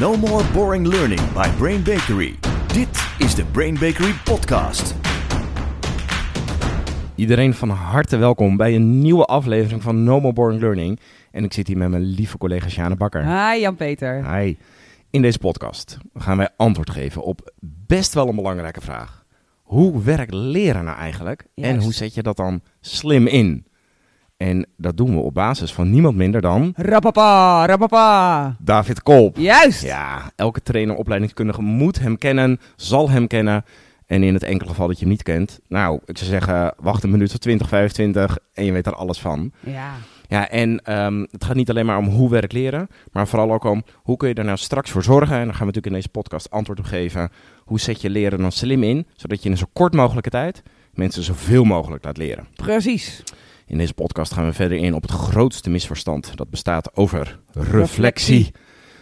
No more boring learning by Brain Bakery. Dit is de Brain Bakery podcast. Iedereen van harte welkom bij een nieuwe aflevering van No More Boring Learning. En ik zit hier met mijn lieve collega Sjane Bakker. Hi Jan-Peter. Hi. In deze podcast gaan wij antwoord geven op best wel een belangrijke vraag. Hoe werkt leren nou eigenlijk? En hoe zet je dat dan slim in? En dat doen we op basis van niemand minder dan Rapapa, rapapa. David Kolp. Juist. Ja, elke trainer, opleidingskundige moet hem kennen, zal hem kennen. En in het enkele geval dat je hem niet kent, nou, ik zou zeggen, wacht een minuut of 20, 25 en je weet er alles van. Ja. Ja, en ehm, het gaat niet alleen maar om hoe werk leren, maar vooral ook om hoe kun je er nou straks voor zorgen. En daar gaan we natuurlijk in deze podcast antwoord op geven. Hoe zet je leren dan slim in, zodat je in een zo kort mogelijke tijd mensen zoveel mogelijk laat leren. Precies. In deze podcast gaan we verder in op het grootste misverstand. Dat bestaat over reflectie.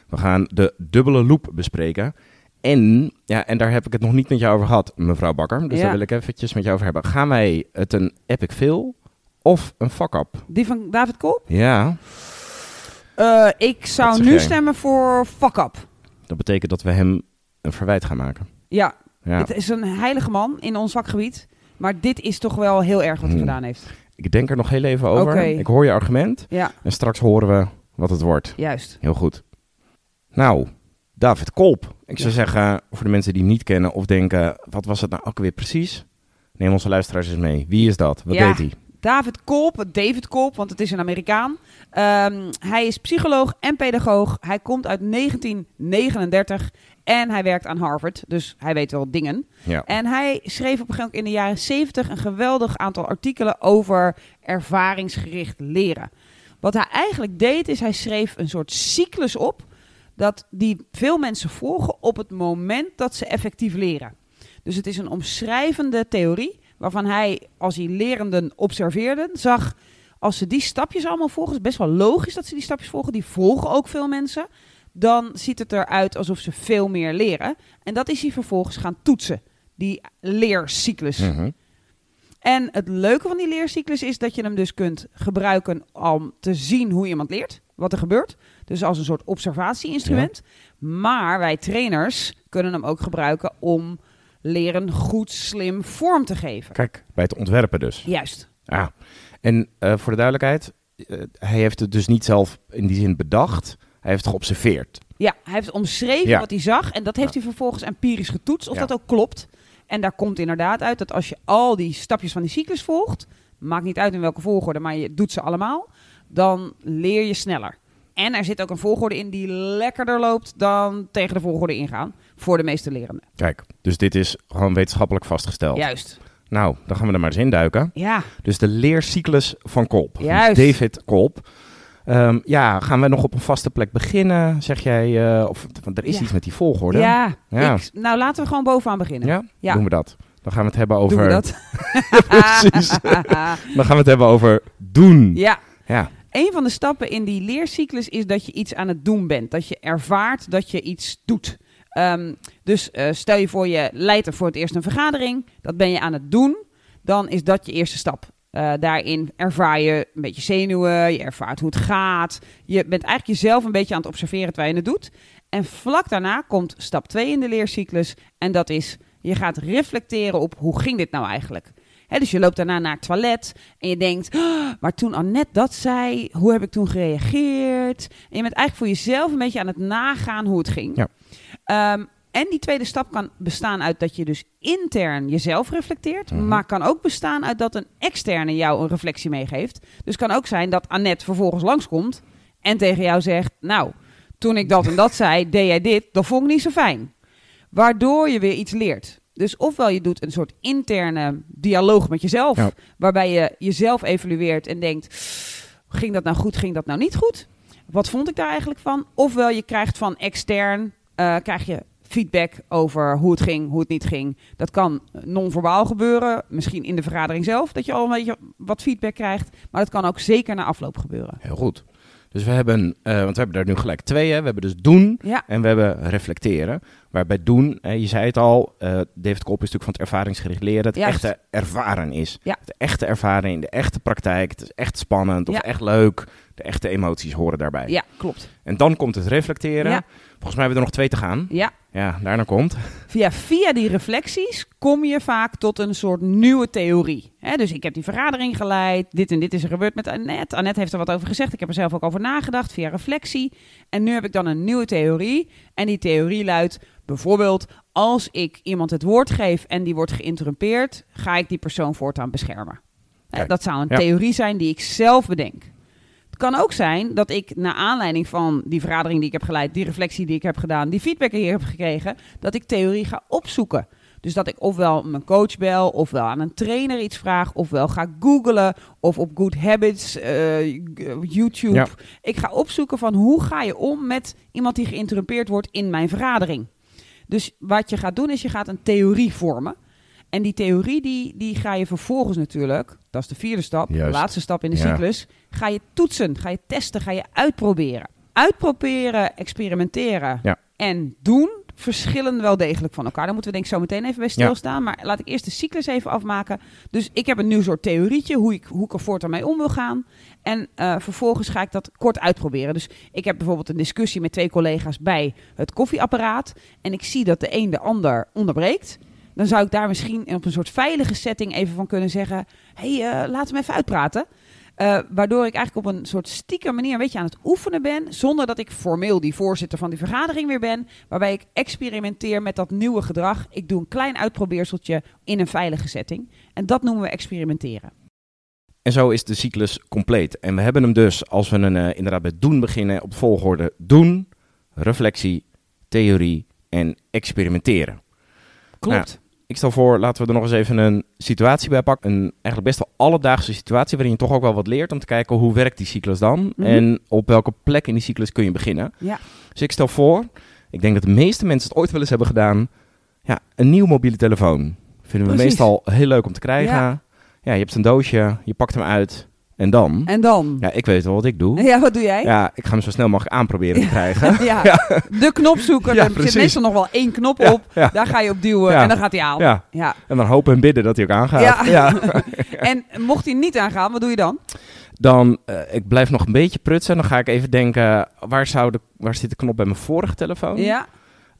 We gaan de dubbele loop bespreken. En, ja, en daar heb ik het nog niet met jou over gehad, mevrouw Bakker. Dus Ja. daar wil ik eventjes met jou over hebben. Gaan wij het een epic fail of een fuck-up? Die van David Kolp? Ja, Eh, ik zou nu jij? stemmen voor fuck up. dat betekent dat we hem een verwijt gaan maken. Ja, Ja. het is een heilige man in ons vakgebied. Maar dit is toch wel heel erg wat hij Hmm. gedaan heeft. Ik denk er nog heel even over. Ik hoor je argument. Ja, En straks horen we wat het wordt. juist. Heel goed. Nou, David Kolp. Ik zou Ja. zeggen, voor de mensen die hem niet kennen of denken, wat was het nou ook weer precies? Neem onze luisteraars eens mee. Wie is dat? Wat Ja. deed hij? David Kolp, David Kolp, want het is een Amerikaan. Ehm, hij is psycholoog en pedagoog. Hij komt uit 1939 en hij werkt aan Harvard. Dus hij weet wel dingen. Ja. En hij schreef op een gegeven moment in de jaren 70 een geweldig aantal artikelen over ervaringsgericht leren. Wat hij eigenlijk deed, is hij schreef een soort cyclus op dat die veel mensen volgen op het moment dat ze effectief leren. Dus het is een omschrijvende theorie waarvan hij, als hij lerenden observeerde, zag als ze die stapjes allemaal volgen, is best wel logisch dat ze die stapjes volgen, die volgen ook veel mensen, dan ziet het eruit alsof ze veel meer leren. En dat is hij vervolgens gaan toetsen, die leercyclus. Mhm. En het leuke van die leercyclus is dat je hem dus kunt gebruiken om te zien hoe iemand leert, wat er gebeurt. Dus als een soort observatie-instrument. Maar wij trainers kunnen hem ook gebruiken om leren goed, slim vorm te geven. Kijk, bij het ontwerpen dus. Juist. Ja. En eh, voor de duidelijkheid, eh, hij heeft het dus niet zelf in die zin bedacht. Hij heeft geobserveerd. Ja, hij heeft omschreven Ja. wat hij zag en dat heeft hij vervolgens empirisch getoetst of dat ook klopt. En daar komt inderdaad uit dat als je al die stapjes van die cyclus volgt, maakt niet uit in welke volgorde, maar je doet ze allemaal, dan leer je sneller. En er zit ook een volgorde in die lekkerder loopt dan tegen de volgorde ingaan voor de meeste lerenden. Kijk, dus dit is gewoon wetenschappelijk vastgesteld. Juist. Nou, dan gaan we er maar eens in duiken. Ja, Dus de leercyclus van Kolp. Juist. David Kolp. Ehm, ja, gaan we nog op een vaste plek beginnen, zeg jij? eh, of, want er is Ja. iets met die volgorde. ja. Ja. Ik- nou, laten we gewoon bovenaan beginnen. Ja? Ja. Doen we dat. Dan gaan we het hebben over... Doen we dat? Precies. Dan gaan we het hebben over doen. ja. Ja. Een van de stappen in die leercyclus is dat je iets aan het doen bent. Dat je ervaart dat je iets doet. Ehm, dus eh, stel je voor, je leidt er voor het eerst een vergadering. Dat ben je aan het doen. Dan is dat je eerste stap. Eh, daarin ervaar je een beetje zenuwen. Je ervaart hoe het gaat. Je bent eigenlijk jezelf een beetje aan het observeren terwijl je het doet. En vlak daarna komt stap 2 in de leercyclus. En dat is, je gaat reflecteren op hoe ging dit nou eigenlijk. Hè, dus je loopt daarna naar het toilet en je denkt, "Ah, maar toen Annette dat zei, hoe heb ik toen gereageerd? En je bent eigenlijk voor jezelf een beetje aan het nagaan hoe het ging. Ja. Ehm, en die tweede stap kan bestaan uit dat je dus intern jezelf reflecteert, Mhm. maar kan ook bestaan uit dat een externe jou een reflectie meegeeft. Dus kan ook zijn dat Annette vervolgens langskomt en tegen jou zegt, nou, toen ik dat en dat zei, deed jij dit, dat vond ik niet zo fijn. Waardoor je weer iets leert. Dus ofwel je doet een soort interne dialoog met jezelf, Ja. waarbij je jezelf evalueert en denkt, ging dat nou goed, ging dat nou niet goed? Wat vond ik daar eigenlijk van? Ofwel je krijgt van extern, eh, krijg je feedback over hoe het ging, hoe het niet ging. Dat kan non-verbaal gebeuren, misschien in de vergadering zelf, dat je al een beetje wat feedback krijgt. Maar dat kan ook zeker na afloop gebeuren. Heel goed. Dus we hebben, eh, want we hebben er nu gelijk twee. Hè? We hebben dus doen Ja, en we hebben reflecteren. Waarbij doen, eh, je zei het al, eh, David Kolp is natuurlijk van het ervaringsgericht leren. Het Juist. echte ervaren is. Ja. Het echte ervaren in de echte praktijk. Het is echt spannend of Ja. echt leuk. De echte emoties horen daarbij. Ja, klopt. En dan komt het reflecteren. Volgens mij hebben we er nog twee te gaan. Ja. Ja, daarna komt. Via, via die reflecties kom je vaak tot een soort nieuwe theorie. Dus ik heb die vergadering geleid. Dit en dit is er gebeurd met Annette. Annette heeft er wat over gezegd. Ik heb er zelf ook over nagedacht via reflectie. En nu heb ik dan een nieuwe theorie. En die theorie luidt bijvoorbeeld... als ik iemand het woord geef en die wordt geïnterrumpeerd... ga ik die persoon voortaan beschermen. Dat zou een ja. theorie zijn die ik zelf bedenk. Het kan ook zijn dat ik naar aanleiding van die vergadering die ik heb geleid, die reflectie die ik heb gedaan, die feedback hier heb gekregen, dat ik theorie ga opzoeken. Dus dat ik ofwel mijn coach bel, ofwel aan een trainer iets vraag, ofwel ga googlen, of op Good Habits, eh, YouTube. Ja. Ik ga opzoeken van hoe ga je om met iemand die geïnterrumpeerd wordt in mijn vergadering. Dus wat je gaat doen is je gaat een theorie vormen. En die theorie die, die ga je vervolgens natuurlijk, dat is de vierde stap, de laatste stap in de Ja. cyclus, ga je toetsen, ga je testen, ga je uitproberen. Uitproberen, experimenteren Ja. en doen verschillen wel degelijk van elkaar. Daar moeten we denk ik zo meteen even bij stilstaan. Maar laat ik eerst de cyclus even afmaken. Dus ik heb een nieuw soort theorietje, hoe ik, hoe ik er voortaan mee om wil gaan. En eh, vervolgens ga ik dat kort uitproberen. Dus ik heb bijvoorbeeld een discussie met twee collega's bij het koffieapparaat. En ik zie dat de een de ander onderbreekt. Dan zou ik daar misschien op een soort veilige setting even van kunnen zeggen... hé, hey, eh, laten we even uitpraten. Eh, waardoor ik eigenlijk op een soort stiekem manier een beetje aan het oefenen ben... zonder dat ik formeel die voorzitter van die vergadering weer ben. Waarbij ik experimenteer met dat nieuwe gedrag. Ik doe een klein uitprobeerseltje in een veilige setting. En dat noemen we experimenteren. En zo is de cyclus compleet. En we hebben hem dus, als we een, eh, inderdaad bij doen beginnen, op volgorde doen, reflectie, theorie en experimenteren. Klopt. Ik stel voor, laten we er nog eens even een situatie bij pakken. Een eigenlijk best wel alledaagse situatie waarin je toch ook wel wat leert om te kijken hoe werkt die cyclus dan Mhm. en op welke plek in die cyclus kun je beginnen. Ja. Dus ik stel voor, ik denk dat de meeste mensen het ooit wel eens hebben gedaan, ja, een nieuwe mobiele telefoon. Vinden we Precies. meestal heel leuk om te krijgen. Ja. Ja. je hebt een doosje, je pakt hem uit en dan? En dan? Ja, ik weet wel wat ik doe. Ja, wat doe jij? Ja, ik ga hem zo snel mogelijk aanproberen te krijgen. Ja, de knop zoeken. Ja, er zit meestal nog wel één knop op. ja. Daar ga je op duwen en dan gaat hij aan. Ja. Ja. En dan hopen en bidden dat hij ook aangaat. Ja. ja. En mocht hij niet aangaan, wat doe je dan? Dan, eh, ik blijf nog een beetje prutsen. Dan ga ik even denken, waar, zou de, waar zit de knop bij mijn vorige telefoon? Ja.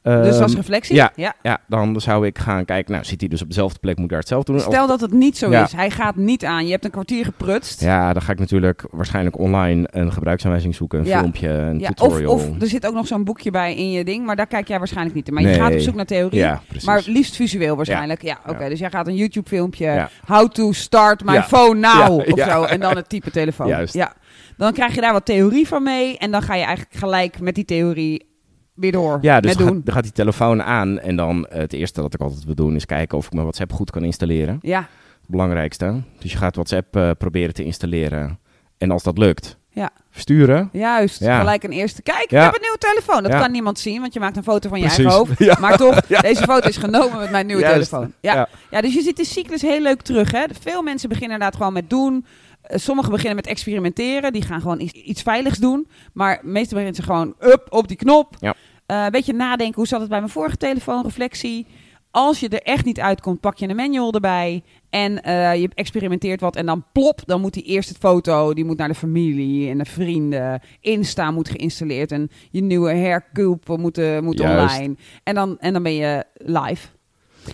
Dus als Ehm, reflectie? ja. ja. Ja, dan zou ik gaan kijken, nou zit hij dus op dezelfde plek, moet ik daar hetzelfde doen? Of- Stel dat het niet zo Ja. is. Hij gaat niet aan. Je hebt een kwartier geprutst. ja, dan ga ik natuurlijk waarschijnlijk online een gebruiksaanwijzing zoeken, een Ja. filmpje, een Ja, of, tutorial. of er zit ook nog zo'n boekje bij in je ding, maar daar kijk jij waarschijnlijk niet in. Maar Nee. je gaat op zoek naar theorie, maar liefst visueel waarschijnlijk. Ja, oké. Dus jij gaat een YouTube-filmpje, Ja. how to start my phone now, of zo. En dan het type telefoon. Juist. Ja. Dan krijg je daar wat theorie van mee en dan ga je eigenlijk gelijk met die theorie weer door ja, dus dan gaat, die telefoon aan en dan eh, het eerste dat ik altijd wil doen is kijken of ik mijn WhatsApp goed kan installeren. Ja, Het belangrijkste. Dus je gaat WhatsApp eh, proberen te installeren en als dat lukt, Ja. versturen. juist. Ja. Gelijk een eerste. Kijk, ik Ja. heb een nieuwe telefoon. Dat Ja. kan niemand zien, want je maakt een foto van je Precies. eigen hoofd. Maar toch, deze foto is genomen met mijn nieuwe Juist. telefoon. Ja. Ja. Ja. dus je ziet de cyclus heel leuk terug. Hè? Veel mensen beginnen inderdaad gewoon met doen. Eh, Sommigen beginnen met experimenteren. Die gaan gewoon iets, iets veiligs doen. Maar meestal beginnen ze gewoon up op die knop. Ja. Eh, een beetje nadenken, hoe zat het bij mijn vorige telefoon? Reflectie. Als je er echt niet uitkomt, pak je een manual erbij. En eh, je experimenteert wat. En dan plop, dan moet die eerst het foto. Die moet naar de familie en de vrienden. Insta moet geïnstalleerd. En je nieuwe hairculp moet, moet Juist. online. En dan, en dan ben je live.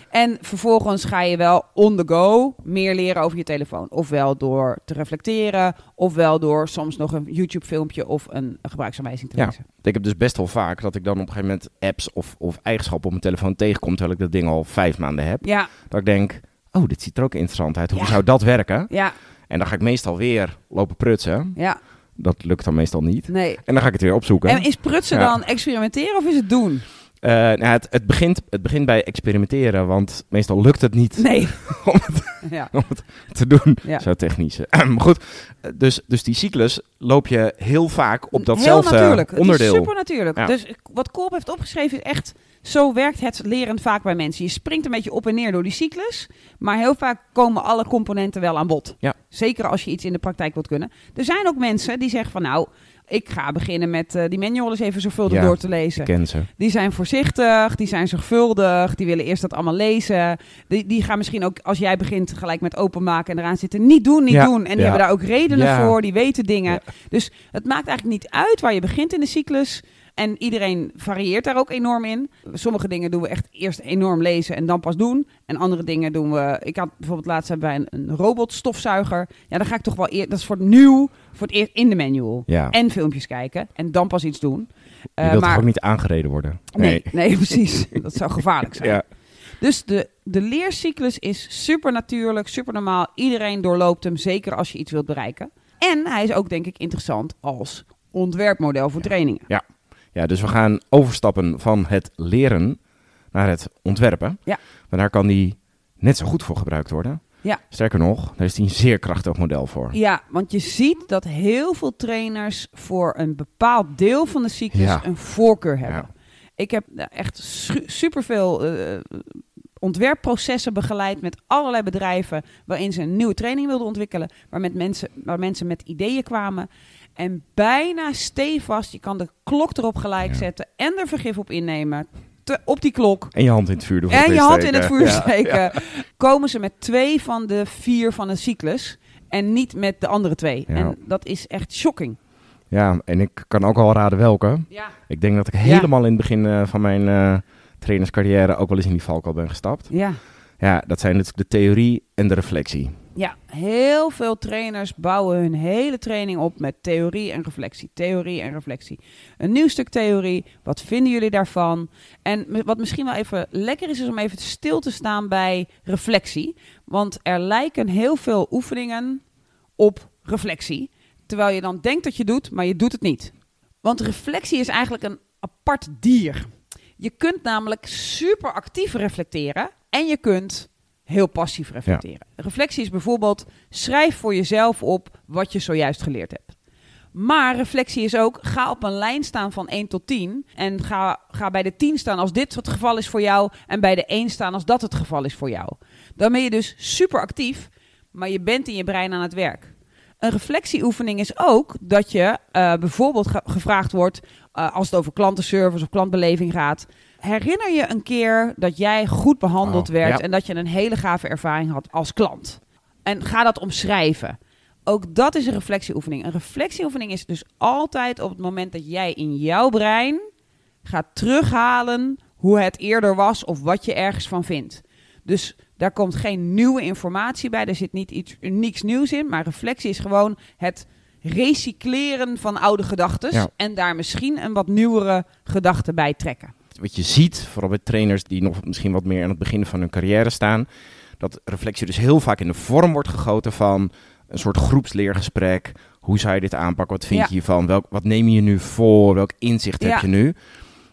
En vervolgens ga je wel on the go meer leren over je telefoon. Ofwel door te reflecteren, ofwel door soms nog een YouTube-filmpje of een gebruiksaanwijzing te Ja. lezen. Ik heb dus best wel vaak dat ik dan op een gegeven moment apps of, of eigenschappen op mijn telefoon tegenkom terwijl ik dat ding al vijf maanden heb. Ja, Dat ik denk, oh, dit ziet er ook interessant uit. Hoe Ja. zou dat werken? ja, En dan ga ik meestal weer lopen prutsen. ja. Dat lukt dan meestal niet. Nee. En dan ga ik het weer opzoeken. En is prutsen Ja. dan experimenteren of is het doen? Eh, nou, het, het, begint, het begint bij experimenteren, want meestal lukt het niet Nee. om, het, Ja. om het te doen. Ja. Zo technisch. maar goed, eh, dus, dus die cyclus loop je heel vaak op Heel datzelfde natuurlijk. Het onderdeel. is super natuurlijk. Ja. Dus wat Kolb heeft opgeschreven is echt Zo werkt het leren vaak bij mensen. Je springt een beetje op en neer door die cyclus, maar heel vaak komen alle componenten wel aan bod. Ja. Zeker als je iets in de praktijk wilt kunnen. Er zijn ook mensen die zeggen van nou, ik ga beginnen met eh, die manual eens even zorgvuldig Ja, door te lezen. Ken ze. Die zijn voorzichtig, die zijn zorgvuldig, die willen eerst dat allemaal lezen. Die, die gaan misschien ook, als jij begint, gelijk met openmaken en eraan zitten. Niet doen, niet Ja, doen. En die hebben daar ook redenen voor, die weten dingen. Dus het maakt eigenlijk niet uit waar je begint in de cyclus. En iedereen varieert daar ook enorm in. Sommige dingen doen we echt eerst enorm lezen en dan pas doen. En andere dingen doen we... Ik had bijvoorbeeld laatst hebben wij een, een robotstofzuiger. Ja, dan ga ik toch wel... Eer, dat is voor het nieuw, voor het eerst in de manual. Ja. En filmpjes kijken. En dan pas iets doen. Je Eh, wilt maar, toch ook niet aangereden worden? Nee, nee, precies. Dat zou gevaarlijk zijn. Ja. Dus de, de leercyclus is super natuurlijk, super normaal. Iedereen doorloopt hem, zeker als je iets wilt bereiken. En hij is ook denk ik interessant als ontwerpmodel voor trainingen. ja, dus we gaan overstappen van het leren naar het ontwerpen. Ja. Maar daar kan die net zo goed voor gebruikt worden. Ja. Sterker nog, daar is die een zeer krachtig model voor. Ja, want je ziet dat heel veel trainers voor een bepaald deel van de cyclus Ja. een voorkeur hebben. Ja. Ik heb eh, echt su- superveel eh, ontwerpprocessen begeleid met allerlei bedrijven waarin ze een nieuwe training wilden ontwikkelen, waar, met mensen, waar mensen met ideeën kwamen. En bijna stevast, je kan de klok erop gelijk Ja. zetten en er vergif op innemen. te- op die klok. En je hand in het vuur doen. En je hand in het vuur Ja, steken. Komen ze met twee van de vier van de cyclus. En niet met de andere twee. En dat is echt shocking. Ja, en ik kan ook al raden welke. Ja. Ik denk dat ik helemaal in het begin eh, van mijn eh, trainerscarrière ook wel eens in die valkuil ben gestapt. Ja. Ja, dat zijn natuurlijk de theorie en de reflectie. Ja, heel veel trainers bouwen hun hele training op met theorie en reflectie. Theorie en reflectie. Een nieuw stuk theorie. Wat vinden jullie daarvan? En wat misschien wel even lekker is, is om even stil te staan bij reflectie. Want er lijken heel veel oefeningen op reflectie. Terwijl je dan denkt dat je doet, maar je doet het niet. Want reflectie is eigenlijk een apart dier. Je kunt namelijk super actief reflecteren en je kunt heel passief reflecteren. Reflectie is bijvoorbeeld schrijf voor jezelf op wat je zojuist geleerd hebt. Maar reflectie is ook ga op een lijn staan van 1 tot 10 en ga, ga bij de 10 staan als dit het geval is voor jou en bij de 1 staan als dat het geval is voor jou. Dan ben je dus super actief, maar je bent in je brein aan het werk. Een reflectieoefening is ook dat je eh, bijvoorbeeld ge- gevraagd wordt, eh, als het over klantenservice of klantbeleving gaat. Herinner je een keer dat jij goed behandeld Oh, werd ja. en dat je een hele gave ervaring had als klant? En ga dat omschrijven. Ook dat is een reflectieoefening. Een reflectieoefening is dus altijd op het moment dat jij in jouw brein gaat terughalen hoe het eerder was of wat je ergens van vindt. Dus daar komt geen nieuwe informatie bij, er zit niet iets unieks nieuws in, maar reflectie is gewoon het recycleren van oude gedachten Ja. en daar misschien een wat nieuwere gedachte bij trekken. Wat je ziet, vooral bij trainers die nog misschien wat meer aan het begin van hun carrière staan, dat reflectie dus heel vaak in de vorm wordt gegoten van een soort groepsleergesprek. Hoe zou je dit aanpakken? Wat vind Ja. je hiervan? Welk, wat neem je nu voor? Welk inzicht heb je nu?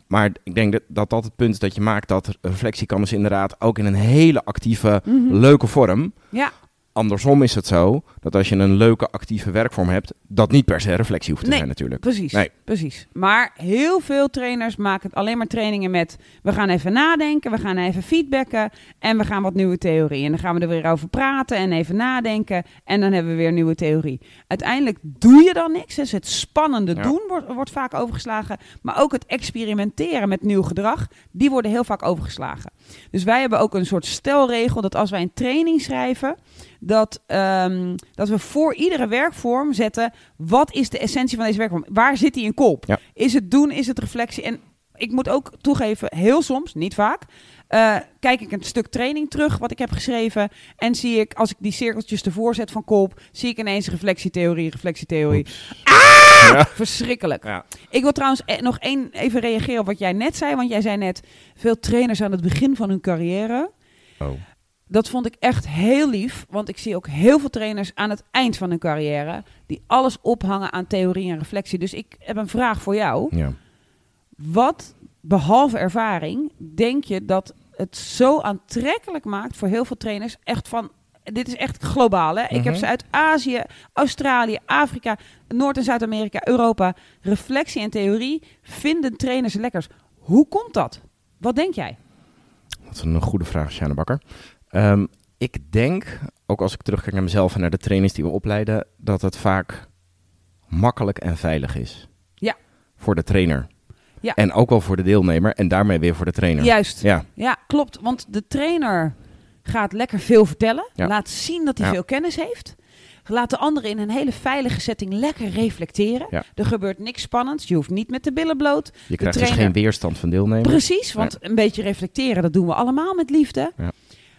Maar ik denk dat, dat dat het punt is dat je maakt dat reflectie kan dus inderdaad ook in een hele actieve, leuke vorm. Ja, Andersom is het zo dat als je een leuke actieve werkvorm hebt, dat niet per se reflectie hoeft te Nee, zijn natuurlijk. Precies, Nee. precies. Maar heel veel trainers maken alleen maar trainingen met... we gaan even nadenken, we gaan even feedbacken... en we gaan wat nieuwe theorie. En dan gaan we er weer over praten en even nadenken... en dan hebben we weer nieuwe theorie. Uiteindelijk doe je dan niks. Dus het spannende Ja. doen wordt, wordt vaak overgeslagen... maar ook het experimenteren met nieuw gedrag... die worden heel vaak overgeslagen. Dus wij hebben ook een soort stelregel... dat als wij een training schrijven... Dat, ehm, dat we voor iedere werkvorm zetten... wat is de essentie van deze werkvorm? Waar zit die in kop? Ja. Is het doen, is het reflectie? En ik moet ook toegeven, heel soms, niet vaak... eh, kijk ik een stuk training terug wat ik heb geschreven... en zie ik, als ik die cirkeltjes ervoor zet van kop... zie ik ineens reflectietheorie, reflectietheorie. Ah! Ja. Verschrikkelijk. Ja. Ik wil trouwens eh, nog één even reageren op wat jij net zei. Want jij zei net, veel trainers aan het begin van hun carrière... Oh. Dat vond ik echt heel lief, want ik zie ook heel veel trainers aan het eind van hun carrière die alles ophangen aan theorie en reflectie. Dus ik heb een vraag voor jou. Ja. Wat, behalve ervaring, denk je dat het zo aantrekkelijk maakt voor heel veel trainers? Echt van, dit is echt globaal hè. Ik heb Mhm. ze uit Azië, Australië, Afrika, Noord- en Zuid-Amerika, Europa. Reflectie en theorie vinden trainers lekkers. Hoe komt dat? Wat denk jij? Dat is een goede vraag, Sjane Bakker. Ehm, ik denk, ook als ik terugkijk naar mezelf en naar de trainers die we opleiden, dat het vaak makkelijk en veilig is. Ja. Voor de trainer. Ja. En ook wel voor de deelnemer en daarmee weer voor de trainer. Juist. Ja, Ja, klopt. Want de trainer gaat lekker veel vertellen. Ja. Laat zien dat hij Ja. veel kennis heeft. Laat de anderen in een hele veilige setting lekker reflecteren. Ja. Er gebeurt niks spannends. Je hoeft niet met de billen bloot. je krijgt dus trainer- geen weerstand van deelnemers. Precies, want een beetje reflecteren, dat doen we allemaal met liefde. Ja.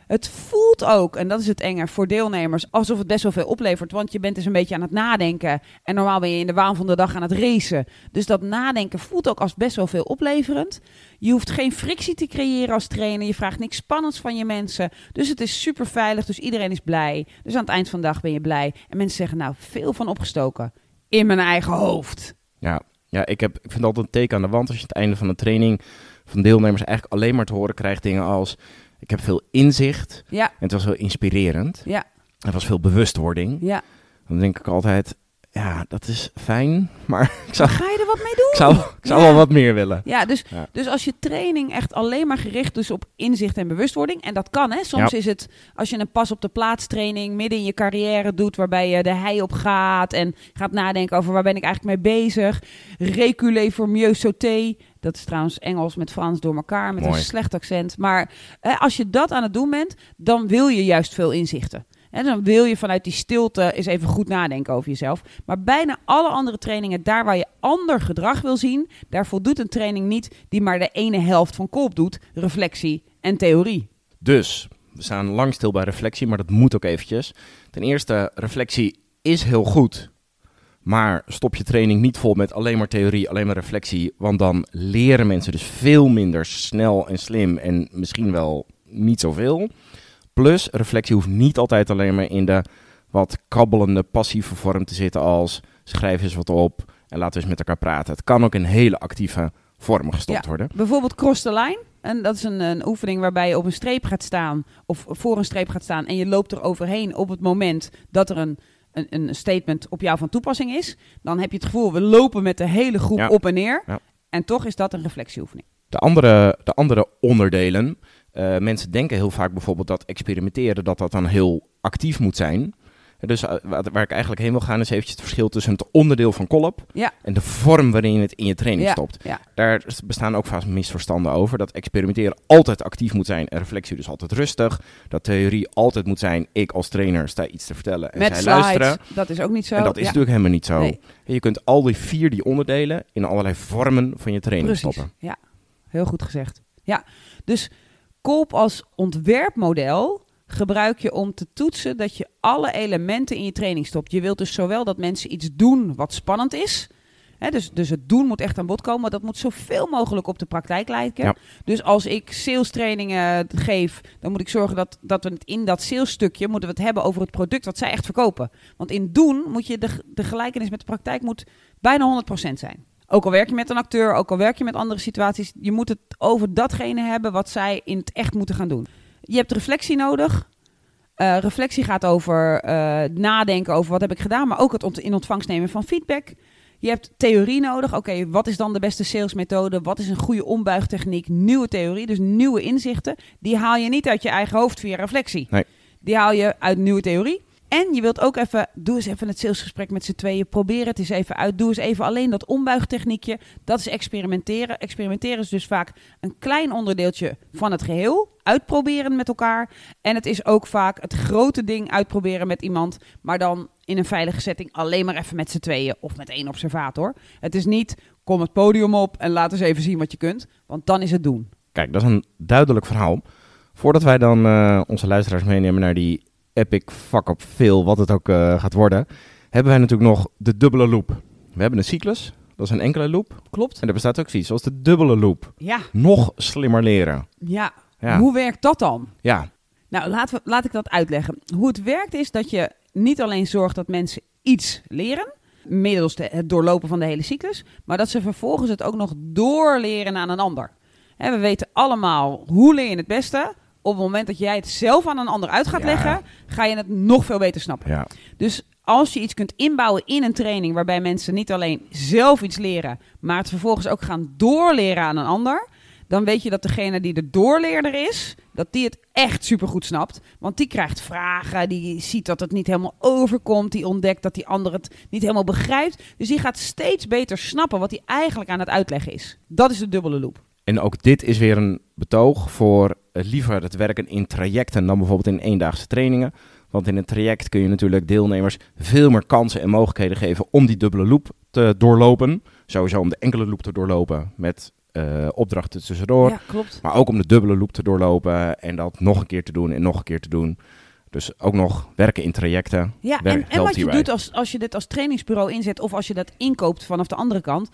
Het voelt ook, en dat is het enge voor deelnemers, alsof het best wel veel oplevert. Want je bent dus een beetje aan het nadenken. En normaal ben je in de waan van de dag aan het racen. Dus dat nadenken voelt ook als best wel veel opleverend. Je hoeft geen frictie te creëren als trainer. Je vraagt niks spannends van je mensen. Dus het is super veilig, dus iedereen is blij. Dus aan het eind van de dag ben je blij. En mensen zeggen, nou, veel van opgestoken. In mijn eigen hoofd. Ja, ja ik, heb, ik vind altijd een teken aan de wand als je aan het einde van de training van deelnemers eigenlijk alleen maar te horen krijgt dingen als ik heb veel inzicht Ja, en het was heel inspirerend. ja, Er was veel bewustwording. ja. Dan denk ik altijd, ja, dat is fijn, maar ik zou, Ga je er wat mee doen? Ik zou, ik zou wel wat meer willen. Ja, dus, dus als je training echt alleen maar gericht is op inzicht en bewustwording, en dat kan hè, soms is het als je een pas op de plaats training midden in je carrière doet, waarbij je de hei op gaat en gaat nadenken over waar ben ik eigenlijk mee bezig. Reculé voor mieux sauté, dat is trouwens Engels met Frans door elkaar, met Mooi. een slecht accent. Maar hè, als je dat aan het doen bent, dan wil je juist veel inzichten. En dan wil je vanuit die stilte eens even goed nadenken over jezelf. Maar bijna alle andere trainingen, daar waar je ander gedrag wil zien, daar voldoet een training niet die maar de ene helft van koop doet, reflectie en theorie. Dus, we staan lang stil bij reflectie, maar dat moet ook eventjes. Ten eerste, reflectie is heel goed. Maar stop je training niet vol met alleen maar theorie, alleen maar reflectie. Want dan leren mensen dus veel minder snel en slim en misschien wel niet zoveel. Plus, reflectie hoeft niet altijd alleen maar in de wat kabbelende, passieve vorm te zitten als schrijf eens wat op en laten we eens met elkaar praten. Het kan ook in hele actieve vormen gestopt Ja. worden. Bijvoorbeeld cross the line. En dat is een, een oefening waarbij je op een streep gaat staan of voor een streep gaat staan en je loopt er overheen op het moment dat er een, een, een statement op jou van toepassing is. Dan heb je het gevoel, we lopen met de hele groep Ja. op en neer. Ja. En toch is dat een reflectieoefening. De andere, de andere onderdelen. Eh, mensen denken heel vaak bijvoorbeeld dat experimenteren dat dat dan heel actief moet zijn. Dus eh, waar ik eigenlijk heen wil gaan is eventjes het verschil tussen het onderdeel van kolp Ja. en de vorm waarin je het in je training Ja, stopt. ja. Daar bestaan ook vaak misverstanden over. Dat experimenteren altijd actief moet zijn en reflectie dus altijd rustig. Dat theorie altijd moet zijn, ik als trainer sta iets te vertellen en Met zij slides, luisteren. dat is ook niet zo. En dat is natuurlijk helemaal niet zo. Nee. Je kunt al die vier die onderdelen in allerlei vormen van je training Precies, stoppen. ja. Heel goed gezegd. Ja, dus Kolp als ontwerpmodel gebruik je om te toetsen dat je alle elementen in je training stopt. Je wilt dus zowel dat mensen iets doen wat spannend is. Hè, dus, dus het doen moet echt aan bod komen. maar Dat moet zoveel mogelijk op de praktijk lijken. Ja. Dus als ik sales trainingen geef, dan moet ik zorgen dat, dat we het in dat sales stukje moeten we het hebben over het product wat zij echt verkopen. Want in doen moet je de, de gelijkenis met de praktijk moet bijna 100% zijn. Ook al werk je met een acteur, ook al werk je met andere situaties, je moet het over datgene hebben wat zij in het echt moeten gaan doen. Je hebt reflectie nodig. Eh, reflectie gaat over eh, nadenken over wat heb ik gedaan, maar ook het ont- in ontvangst nemen van feedback. Je hebt theorie nodig. Oké, wat is dan de beste salesmethode? Wat is een goede ombuigtechniek? Nieuwe theorie, dus nieuwe inzichten. Die haal je niet uit je eigen hoofd via reflectie. Nee. Die haal je uit nieuwe theorie. En je wilt ook even, doe eens even het salesgesprek met z'n tweeën. Probeer het eens even uit. Doe eens even alleen dat ombuigtechniekje. Dat is experimenteren. Experimenteren is dus vaak een klein onderdeeltje van het geheel. Uitproberen met elkaar. En het is ook vaak het grote ding uitproberen met iemand. Maar dan in een veilige setting alleen maar even met z'n tweeën. Of met één observator. Het is niet, kom het podium op en laat eens even zien wat je kunt. Want dan is het doen. Kijk, dat is een duidelijk verhaal. Voordat wij dan eh, onze luisteraars meenemen naar die epic fuck-up veel, wat het ook eh, gaat worden, hebben wij natuurlijk nog de dubbele loop. We hebben een cyclus, dat is een enkele loop. Klopt. En er bestaat ook zoiets als de dubbele loop. Ja, Nog slimmer leren. ja. Ja, Hoe werkt dat dan? ja. Nou, laten we, laat ik dat uitleggen. Hoe het werkt is dat je niet alleen zorgt dat mensen iets leren, middels de- het doorlopen van de hele cyclus, maar dat ze vervolgens het ook nog doorleren aan een ander. Hè, we weten allemaal hoe leer je het beste. Op het moment dat jij het zelf aan een ander uit gaat Ja. leggen, ga je het nog veel beter snappen. ja. Dus als je iets kunt inbouwen in een training waarbij mensen niet alleen zelf iets leren, maar het vervolgens ook gaan doorleren aan een ander, dan weet je dat degene die de doorleerder is, dat die het echt supergoed snapt. Want die krijgt vragen, die ziet dat het niet helemaal overkomt, die ontdekt dat die ander het niet helemaal begrijpt. Dus die gaat steeds beter snappen wat hij eigenlijk aan het uitleggen is. Dat is de dubbele loop. En ook dit is weer een betoog voor liever het werken in trajecten dan bijvoorbeeld in eendaagse trainingen. Want in een traject kun je natuurlijk deelnemers veel meer kansen en mogelijkheden geven om die dubbele loop te doorlopen. Sowieso om de enkele loop te doorlopen met eh, opdrachten tussendoor. Ja, klopt. Maar ook om de dubbele loop te doorlopen en dat nog een keer te doen en nog een keer te doen. Dus ook nog werken in trajecten. Ja, en, en wat je doet als, als je dit als trainingsbureau inzet of als je dat inkoopt vanaf de andere kant.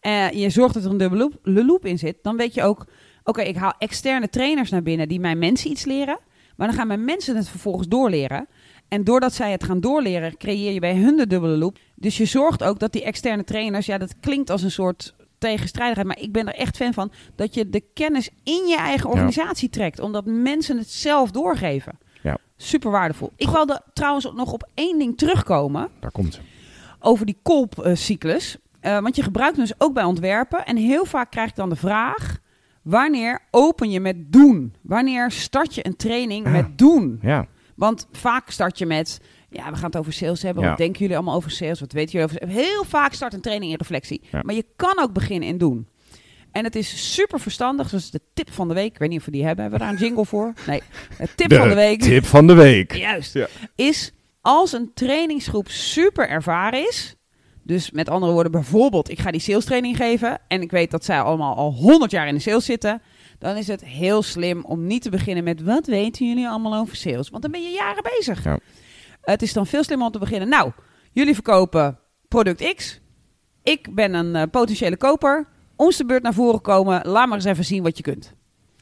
En je zorgt dat er een dubbele loop, in zit. Dan weet je ook, oké, ik haal externe trainers naar binnen die mijn mensen iets leren. Maar dan gaan mijn mensen het vervolgens doorleren. En doordat zij het gaan doorleren, creëer je bij hun de dubbele loop. Dus je zorgt ook dat die externe trainers, ja, dat klinkt als een soort tegenstrijdigheid, maar ik ben er echt fan van dat je de kennis in je eigen organisatie trekt, omdat mensen het zelf doorgeven. Ja. Super waardevol. Ik wilde trouwens nog op één ding terugkomen Daar komt ze. over die kolpcyclus. Eh, want je gebruikt hem dus ook bij ontwerpen. En heel vaak krijg ik dan de vraag: wanneer open je met doen? Wanneer start je een training Ah. met doen? Ja, Want vaak start je met, ja, we gaan het over sales hebben. Ja. Wat denken jullie allemaal over sales? Wat weten jullie over Heel vaak start een training in reflectie. Maar je kan ook beginnen in doen. En het is super verstandig. Is de tip van de week. Ik weet niet of we die hebben. Hebben we daar een jingle voor? Nee. De tip van de week. tip van de week. Juist. Ja. Is als een trainingsgroep super ervaren is. Dus met andere woorden, bijvoorbeeld, ik ga die sales training geven. En ik weet dat zij allemaal al 100 jaar in de sales zitten. Dan is het heel slim om niet te beginnen met wat weten jullie allemaal over sales? Want dan ben je jaren bezig. Ja. Het is dan veel slimmer om te beginnen. Nou, jullie verkopen product X. Ik ben een eh, potentiële koper. Ons de beurt naar voren komen. Laat maar eens even zien wat je kunt.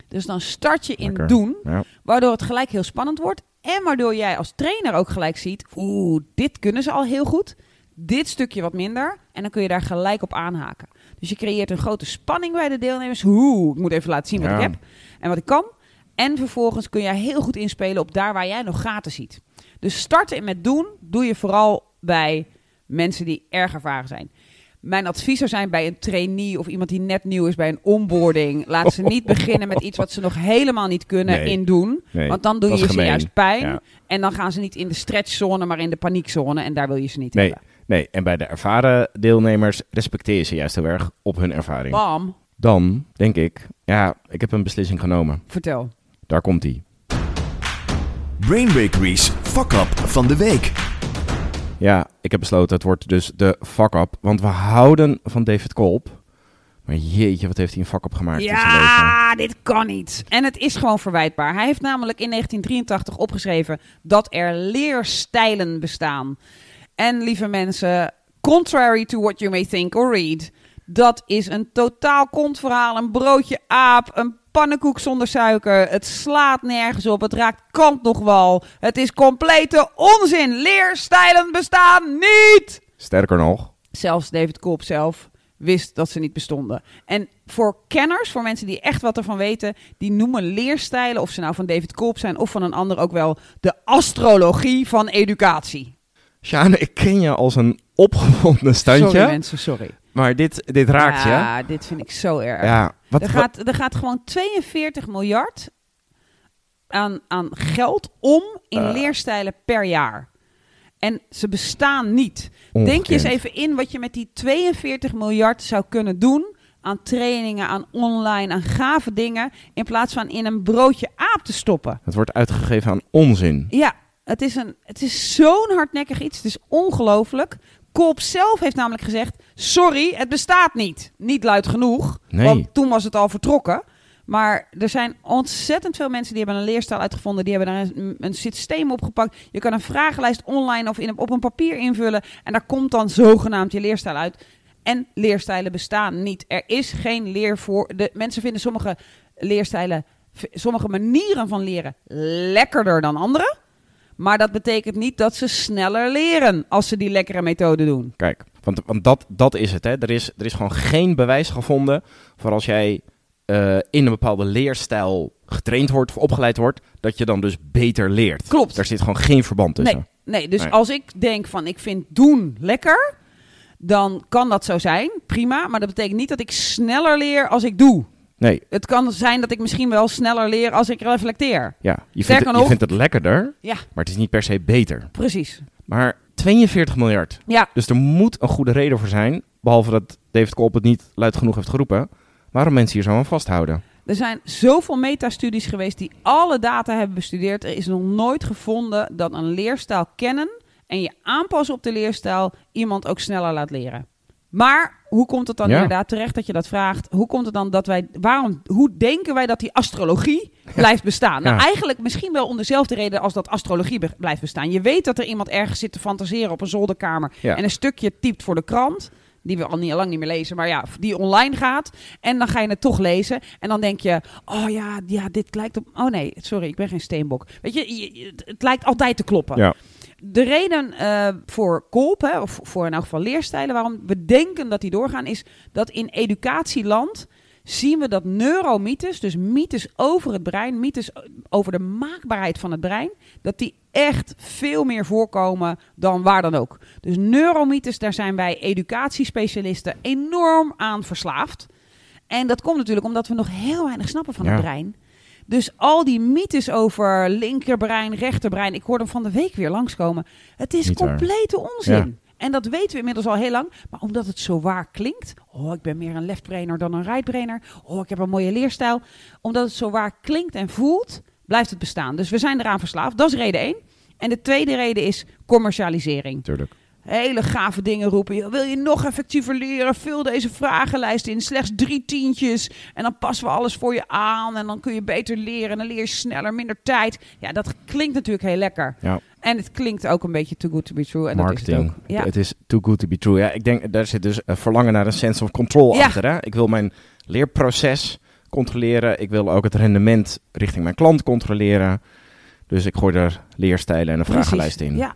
Dus dan start je in Lekker. doen. Ja. Waardoor het gelijk heel spannend wordt. En waardoor jij als trainer ook gelijk ziet: oeh, dit kunnen ze al heel goed. Dit stukje wat minder. En dan kun je daar gelijk op aanhaken. Dus je creëert een grote spanning bij de deelnemers. Oeh, ik moet even laten zien wat Ja. ik heb en wat ik kan. En vervolgens kun jij heel goed inspelen op daar waar jij nog gaten ziet. Dus starten met doen doe je vooral bij mensen die erg ervaren zijn. Mijn advies zou zijn bij een trainee of iemand die net nieuw is bij een onboarding. Laat ze niet beginnen met iets wat ze nog helemaal niet kunnen Nee. in doen. Nee, Want dan doe je ze juist pijn. Ja. En dan gaan ze niet in de stretchzone, maar in de paniekzone. En daar wil je ze niet Nee, hebben. Nee, en bij de ervaren deelnemers respecteer je ze juist heel erg op hun ervaring. Bam, Dan denk ik, ja, ik heb een beslissing genomen. vertel. Daar komt die. Brain Bakery's Fuck Up van de week. Ja, ik heb besloten, het wordt dus de fuck-up. Want we houden van David Kolp. Maar jeetje, wat heeft hij een fuck-up gemaakt in zijn leven. Ja, dit kan niet. En het is gewoon verwijtbaar. Hij heeft namelijk in 1983 opgeschreven dat er leerstijlen bestaan. En lieve mensen, contrary to what you may think or read, dat is een totaal kontverhaal, een broodje aap, een pannenkoek zonder suiker. Het slaat nergens op, het raakt kant nog wel. Het is complete onzin. Leerstijlen bestaan niet. Sterker nog, Zelfs David Kolp zelf wist dat ze niet bestonden. En voor kenners, voor mensen die echt wat ervan weten, die noemen leerstijlen, of ze nou van David Kolp zijn of van een ander, ook wel de astrologie van educatie. Sjane, ik ken je als een opgewonden standje. Sorry mensen, sorry. maar dit, dit raakt je. Ja, dit vind ik zo erg. Ja, wat, er, gaat, er gaat gewoon 42 miljard aan, aan geld om in Eh. leerstijlen per jaar. En ze bestaan niet. Denk je eens even in wat je met die 42 miljard zou kunnen doen aan trainingen, aan online, aan gave dingen, in plaats van in een broodje aap te stoppen. Het wordt uitgegeven aan onzin. Ja, het is, een, het is zo'n hardnekkig iets. Het is ongelooflijk. Kolp zelf heeft namelijk gezegd: Sorry, het bestaat niet. Niet luid genoeg, Nee. want toen was het al vertrokken. Maar er zijn ontzettend veel mensen die hebben een leerstijl uitgevonden. Die hebben daar een, een systeem opgepakt. Je kan een vragenlijst online of in, op een papier invullen. En daar komt dan zogenaamd je leerstijl uit. En leerstijlen bestaan niet. Er is geen leer voor. De, mensen vinden sommige leerstijlen, sommige manieren van leren lekkerder dan andere. Maar dat betekent niet dat ze sneller leren als ze die lekkere methode doen. Kijk, want, want dat, dat is het. Hè. Er, is, er is gewoon geen bewijs gevonden voor als jij eh, in een bepaalde leerstijl getraind wordt of opgeleid wordt, dat je dan dus beter leert. Klopt. Daar zit gewoon geen verband tussen. Nee, nee dus Nee. als ik denk van ik vind doen lekker, dan kan dat zo zijn, prima. Maar dat betekent niet dat ik sneller leer als ik doe. Nee, Het kan zijn dat ik misschien wel sneller leer als ik reflecteer. ja. Je, vindt het, je nog- vindt het lekkerder, Ja, maar het is niet per se beter. precies. Maar 42 miljard. Ja, Dus er moet een goede reden voor zijn, behalve dat David Kolp het niet luid genoeg heeft geroepen, waarom mensen hier zo aan vasthouden. er zijn zoveel metastudies geweest die alle data hebben bestudeerd. Er is nog nooit gevonden dat een leerstijl kennen en je aanpassen op de leerstijl iemand ook sneller laat leren. Maar hoe komt het dan Ja. inderdaad terecht dat je dat vraagt? Hoe komt het dan dat wij, waarom, hoe denken wij dat die astrologie blijft bestaan? Nou, eigenlijk misschien wel om dezelfde reden als dat astrologie be- blijft bestaan. Je weet dat er iemand ergens zit te fantaseren op een zolderkamer en een stukje typt voor de krant. Die we al niet lang niet meer lezen, maar ja, die online gaat. En dan ga je het toch lezen. En dan denk je, oh ja, ja dit lijkt op... Oh nee, sorry, ik ben geen steenbok. Weet je- het lijkt altijd te kloppen. Ja. De reden eh, voor kolp, hè, of voor in elk geval leerstijlen, waarom we denken dat die doorgaan, is dat in educatieland zien we dat neuromythes, dus mythes over het brein, mythes over de maakbaarheid van het brein, dat die echt veel meer voorkomen dan waar dan ook. Dus neuromythes, daar zijn wij educatiespecialisten enorm aan verslaafd. En dat komt natuurlijk omdat we nog heel weinig snappen van Ja. het brein. Dus al die mythes over linkerbrein, rechterbrein, ik hoorde hem van de week weer langskomen. Het is Niet waar. complete onzin. Ja. En dat weten we inmiddels al heel lang. Maar omdat het zo waar klinkt. Oh, ik ben meer een leftbrainer dan een rightbrainer. Oh, ik heb een mooie leerstijl. Omdat het zo waar klinkt en voelt, blijft het bestaan. Dus we zijn eraan verslaafd. Dat is reden één. En de tweede reden is commercialisering. Natuurlijk. Hele gave dingen roepen. Wil je nog effectiever leren? Vul deze vragenlijst in. Slechts drie tientjes. En dan passen we alles voor je aan. En dan kun je beter leren. En dan leer je sneller, minder tijd. Ja, dat klinkt natuurlijk heel lekker. Ja. En het klinkt ook een beetje too good to be true. En Marketing. dat is het ook. Ja. Het is too good to be true. Ja, ik denk, daar zit dus een verlangen naar een sense of control Ja. achter. Hè? Ik wil mijn leerproces controleren. Ik wil ook het rendement richting mijn klant controleren. Dus ik gooi er leerstijlen en een Precies. vragenlijst in. Ja,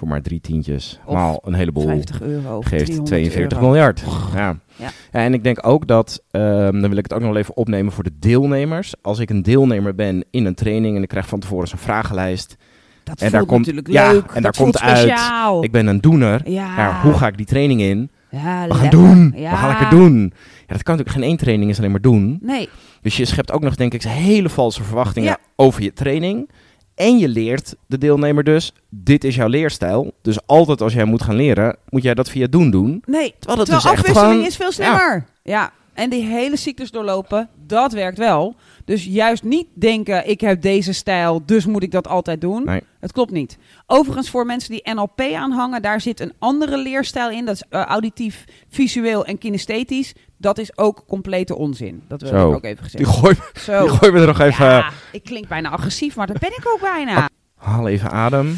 Voor maar drie tientjes. Of Maal een heleboel. 50 euro. Geeft 300 42 euro. miljard. Ja. Ja. En ik denk ook dat, ehm, dan wil ik het ook nog even opnemen voor de deelnemers. Als ik een deelnemer ben in een training en ik krijg van tevoren een vragenlijst. Dat En daar komt- natuurlijk ja, leuk. en dat daar komt uit. Ik ben een doener. ja. Ja, hoe ga ik die training in? Ja, We gaan lekker. doen. Ja. We gaan lekker doen. Ja, dat kan natuurlijk geen één training is alleen maar doen. Nee, Dus je schept ook nog, denk ik, hele valse verwachtingen over je training. En je leert de deelnemer dus, dit is jouw leerstijl. Dus altijd als jij moet gaan leren, moet jij dat via doen doen. nee. Terwijl het Terwijl dus afwisseling gewoon... is veel slimmer. Ja. En die hele cyclus doorlopen, dat werkt wel. Dus juist niet denken, ik heb deze stijl, dus moet ik dat altijd doen. Nee. Het klopt niet. Overigens, voor mensen die NLP aanhangen, daar zit een andere leerstijl in. Dat is eh, auditief, visueel en kinesthetisch. Dat is ook complete onzin. Dat wil Zo. ik ook even gezegd. Die gooi, Zo. die gooi me er nog even... Ja, ik klink bijna agressief, maar dat ben ik ook bijna. Haal even adem.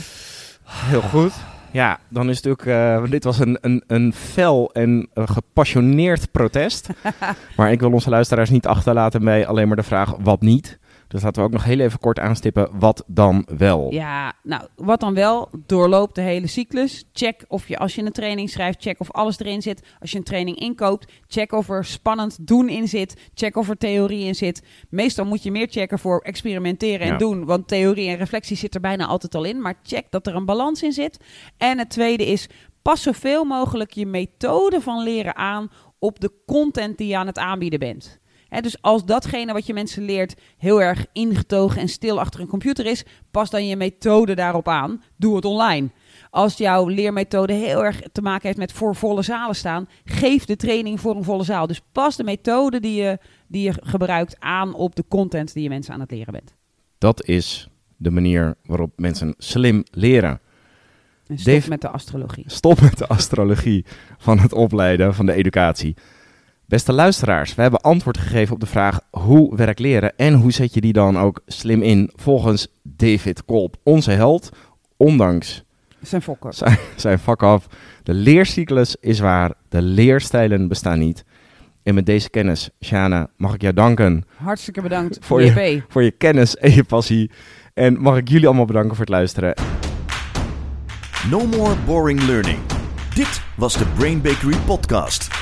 Heel goed. Ja, dan is het natuurlijk... eh, dit was een, een, een fel en eh, gepassioneerd protest. maar ik wil onze luisteraars niet achterlaten bij alleen maar de vraag wat niet. Dus laten we ook nog heel even kort aanstippen wat dan wel. Ja, nou, wat dan wel, doorloop de hele cyclus. Check of je, als je een training schrijft, check of alles erin zit. Als je een training inkoopt, check of er spannend doen in zit. Check of er theorie in zit. Meestal moet je meer checken voor experimenteren en Ja. doen. Want theorie en reflectie zit er bijna altijd al in. Maar check dat er een balans in zit. En het tweede is, pas zoveel mogelijk je methode van leren aan op de content die je aan het aanbieden bent. Dus als datgene wat je mensen leert heel erg ingetogen en stil achter een computer is, pas dan je methode daarop aan. Doe het online. Als jouw leermethode heel erg te maken heeft met voor volle zalen staan, geef de training voor een volle zaal. Dus pas de methode die je, die je gebruikt aan op de content die je mensen aan het leren bent. Dat is de manier waarop mensen slim leren. En stop Dave- met de astrologie. Stop met de astrologie van het opleiden, van de educatie. Beste luisteraars, we hebben antwoord gegeven op de vraag hoe werkt leren en hoe zet je die dan ook slim in volgens David Kolp, onze held, ondanks Zijn fokker. zijn, zijn vak af. De leercyclus is waar, de leerstijlen bestaan niet. En met deze kennis, Shana, mag ik jou danken Hartstikke bedankt Voor je- voor je kennis en je passie. En mag ik jullie allemaal bedanken voor het luisteren. No more boring learning. Dit was de Brain Bakery podcast.